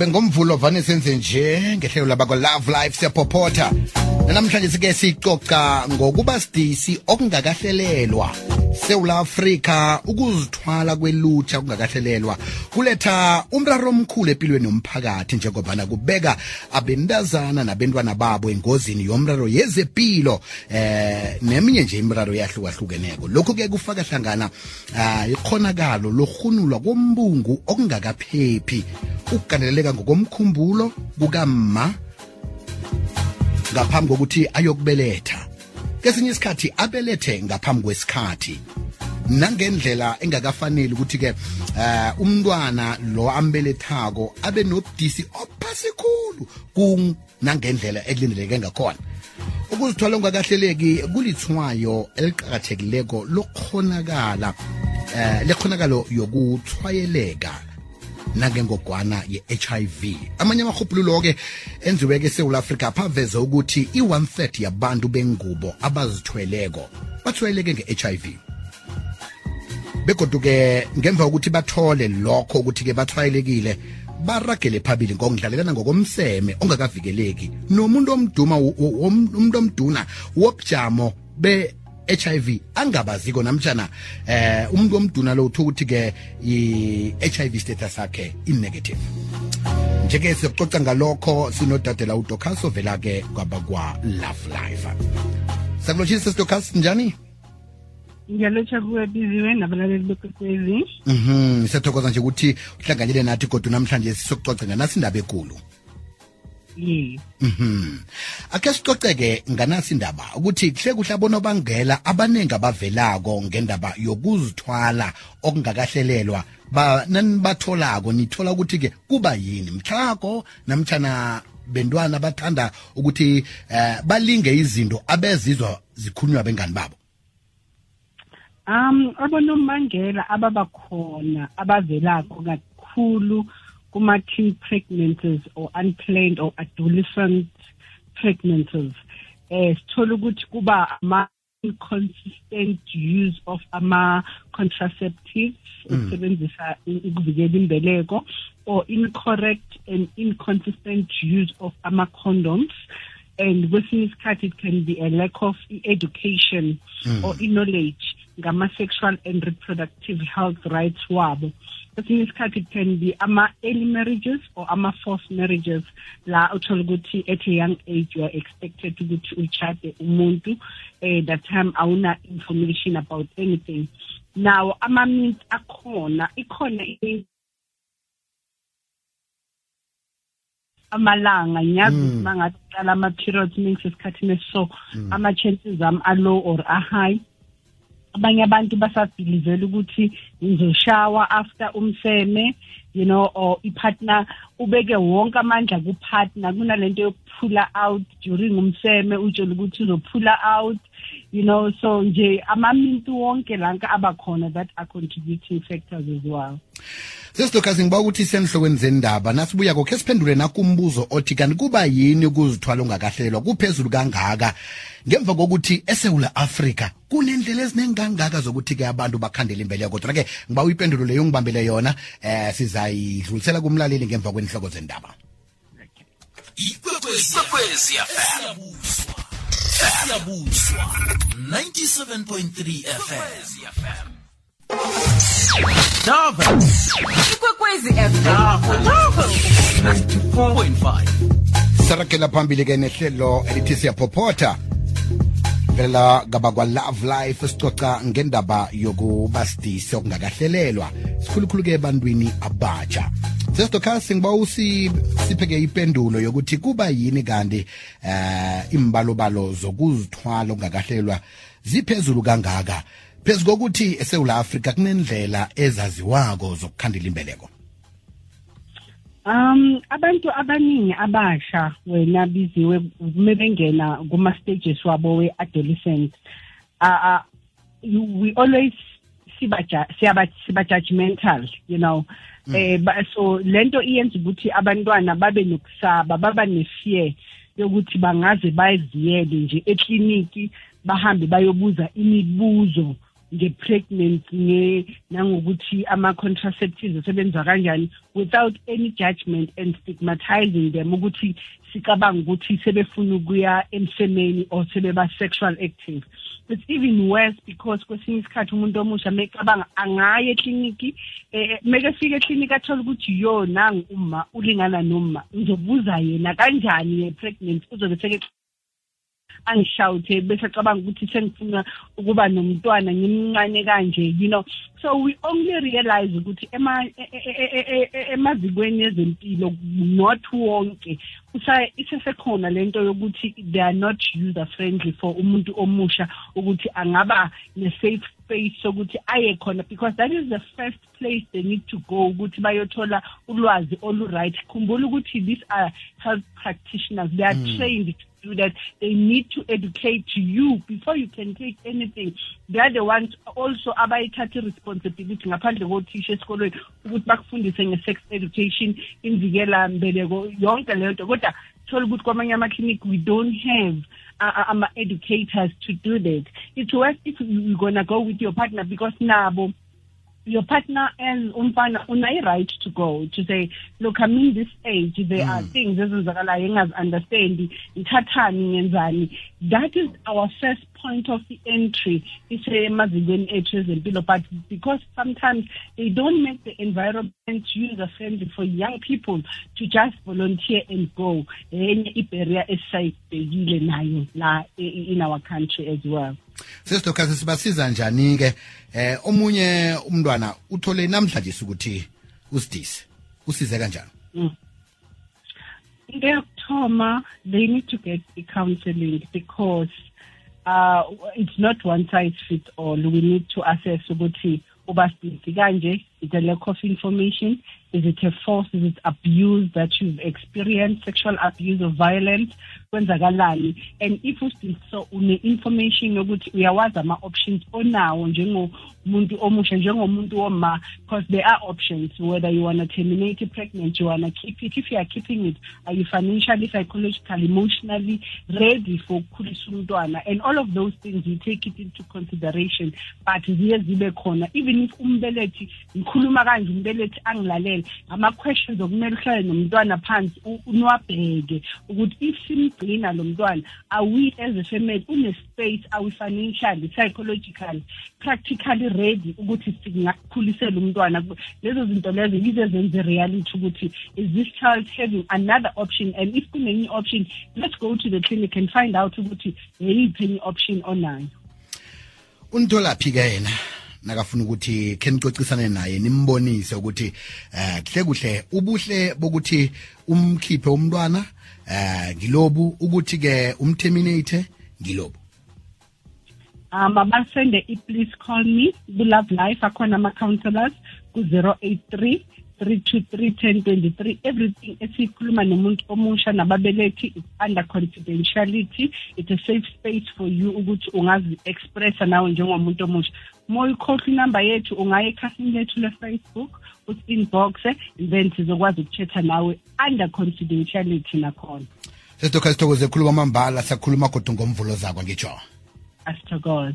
qobe ngomvulo vane senze nje ngehlelo labakwa love life siyaphophotha. Namhlanje sike sicoca ngokuba sidisi okungakahlelelwa sewula afrika ukuzithwala kwelutsha okungakahlelelwa. Kuletha umraro omkhulu empilweni yomphakathi njengobana kubeka abentazana nabentwana babo engozini yomraro yezempilo eh neminye nje imiraro yahlukahlukeneko lokhu-ke kufaka hlangana uh, ikhonakalo lohunulwa kombungu okungakaphephi. Ukugandeleleka ngokomkhumbulo kukamma ngaphambi kokuthi ayokubeletha. Kesinye isikhathi abelethe ngaphambi kwesikhathi. Nangendlela engakafanele ukuthi-ke uh, umntwana lo ambelethako abe nobudisi ophasikhulu kunangendlela ekulindeleke ngakhona. Ukuzithwala ungakahleleki kulithwayo eliqakathekileko lokhonakala eh lekhonakalo yokuthwayeleka nangengogwana ye-HIV amanye amahubhululo-ke enziweke eSouth Africa phaveze ukuthi i-one third yabantu bengubo abazithweleko bathweleke nge-HIV begoduke ngemva kokuthi bathole lokho ukuthi-ke bathwayelekile baragele phambili ngokudlalelana ngokomseme ongakavikeleki nomuntu omduma umuntu omduna wobujamo be HIV angabaziko namtjana eh umuntu omduna lo uthi ukuthi ke i-HIV status yakhe i-negative. Njeke siyococa ngalokho sinodadela udocas ovela ke kwabakwa love life sakulotshisa sidocas njani? Ngiyalotsha kuwe biziwe nabalaleli bekwekwezi mhm siyathokoza nje ukuthi uhlanganyele nathi kodwa namhlanje sisokucoca nganasi indaba ekulu mhm. Ake sicoceke nganasi indaba ukuthi kuhle kuhle abonobangela abaningi abavelako ngendaba yokuzithwala okungakahlelelwa ba nani batholako nithola ukuthi ke kuba yini? Mhlako namtjana bentwana bathanda ukuthi eh balinge izinto abezizwa zikhulunywa bengani babo? Um abonomangela ababakhona abavelako kakhulu kuma-teen pregnancies or unplanned or adolescent pregnancies eh sithola ukuthi kuba ama inconsistent use of ama-contraceptives ukusebenzisa ukuvikela imbeleko or incorrect and inconsistent use of ama-condoms. And kwesinye isikhathi it can be a lack of education mm. or knowledge ngama-sexual and reproductive health rights wabo. Kwesinye isikhathi it can be ama-early marriages or ama-forced marriages. La uthola ukuthi at a young age you are expected ukuthi uchade umuntu eh that time awuna information about anything. Now ama-means akhona ikhona amalanga ngiyazi ukuthi mangathi qala ama-periods ningisesikhathini esiso ama-chances ami alow or a-high abanye abantu basabhilivela ukuthi ngizoshawa after umseme you know or ipartner ubeke wonke amandla kupartner. Kunalento yokuphula out during umseme utshela ukuthi uzophula out you know so nje amamintu wonke lanka abakhona that are contributing factors as well. Sesidokazi ngiba ukuthi senhlokweni zendaba nasibuya kokhe siphendule nakumbuzo othi kanti kuba yini ukuzithwala ungakahlelwa kuphezulu kangaka? Ngemva kokuthi esewula afrika kunendlela ezinengangaka zokuthi-ke abantu bakhandele imbeleko kodwa-ke ngiba uyipendulo leyo ngibambele yona eh sizayidlulisela kumlaleli ngemva kwenhloko zendaba. Ikwekwezi siyabuswa 97.3 fm Dava ikwekwezi fm 4.5 sarakela phambili-ke nehlelo elithi siyaphophotha. Velela ngabakwa love life sicoca ngendaba yokuba sidisi okungakahlelelwa. Sikhulukhulu-ke ebantwini abatsha. Sesidokhasi ngiba usipheke ipendulo yokuthi kuba yini kanti eh imbalobalo zokuzithwala okungakahlelwa ziphezulu kangaka? Phezu kokuthi eSouth Africa kunendlela ezaziwako zokukhandela imbeleko. Um abantu abaningi abasha wena biziwe kume bengena kuma stages wabo we adolescent uh, uh we always siba siba siba judgmental you know mm. eh so lento iyenza ukuthi abantwana babe nokusaba baba nefear yokuthi bangaze bayiziyele nje ekliniki bahambe bayobuza imibuzo nge-pregnancy nge nangokuthi ama-contraceptives asebenza kanjani without any judgment and stigmatizing them ukuthi sicabanga ukuthi sebefuna ukuya emsemeni or sebeba-sexual active. It's even worse because kwesinye isikhathi umuntu omusha mecabanga angaye ekliniki um mekefika ekliniki athole ukuthi yo nangu uma ulingana noma ngizobuza yena kanjani ye-pregnant uzobe seke angishawuthe bese cabanga ukuthi sengifuna ukuba nomntwana ngimncane kanje you know. So we only realize ukuthi ema emazikweni ezempilo not wonke. Isesekhona lento yokuthi they are not user friendly for umuntu omusha ukuthi angaba ne-safe space sokuthi aye khona because that is the first place they need to go ukuthi bayothola ulwazi olu-right. Khumbula ukuthi these are health practitioners they are mm. trained do that they need to educate you before you can take anything. They are the ones also abayithatha i-responsibility ngaphandle kothisha esikolweni ukuthi bakufundise nge-sex education imvikela mbeleko yonke leyo nto. Kodwa thola ukuthi kwamanye we don't have ama-educators to do that. It's worse if you're gonna go with your partner because nabo your partner and umfana unayo right to go to say look i'm in this age there mm. are things ezenzakalayo engazi-understandi ngithathani ngenzani. That is our first point of the entry isemazikweni ethu ezempilo but because sometimes they don't make the environment user friendly for young people to just volunteer and go. Enye ibarrier esisayibhekile nayo la in our country as well. Sesidokhasi sibasiza njani ke eh omunye umntwana uthole namhlanje ukuthi usidise usize kanjani mm. into yokuthoma they need to get i-counseling because uh it's not one size fits all we need to assess ukuthi uba sidisi kanje is a lack of information. Is it a force? Is it abuse that you've experienced? Sexual abuse or violence? And if ustill une-information yokuthi uyawazi ama-options onawo njengomuntu omusha njengomuntu woma because there are options whether you want to terminate pregnant you want to keep it. If you are keeping it are you financially psychologically emotionally ready for ukukhulisa and all of those things you take it into consideration. But ziye zibe khona. Even if umbelethi ngikhuluma kanje umbelethi angilalele. Ama-questions okumele uhlale nomntwana phansi niwabheke ukuthi if simgcina lo mntwana are we as a family une-space are we financially psychologically practically ready ukuthi singakukhulisela umntwana lezo zinto lezo yize zenze reality ukuthi is this child having another option? And if kunenye option let's go to the clinic and find out ukuthi yeyiphi enye option onayo. Unitholaphi ke yena nakafuna ukuthi khe nicocisane naye nimbonise ukuthi eh kuhle kuhle ubuhle bokuthi umkhiphe umntwana eh ngilobu ukuthi ke umterminate ngilobu. Um abasende i-please call me. Ku-love life akhona ama-counselors ku-083 323 everything esiyikhuluma nomuntu omusha nababelethi is under confidentiality. It's a safe space for you ukuthi ungazi-expressa nawe njengomuntu omusha. Uma uyikhohlwa inamba yethu ungaya ekhasini lethu le-facebook uthi-inboxe then sizokwazi ukuthetha nawe under confidentiality nakhona. Sesidokha sithokoze khuluma amambala sakhuluma kodwa ngomvulo zakwa ngitsho. Asithokoze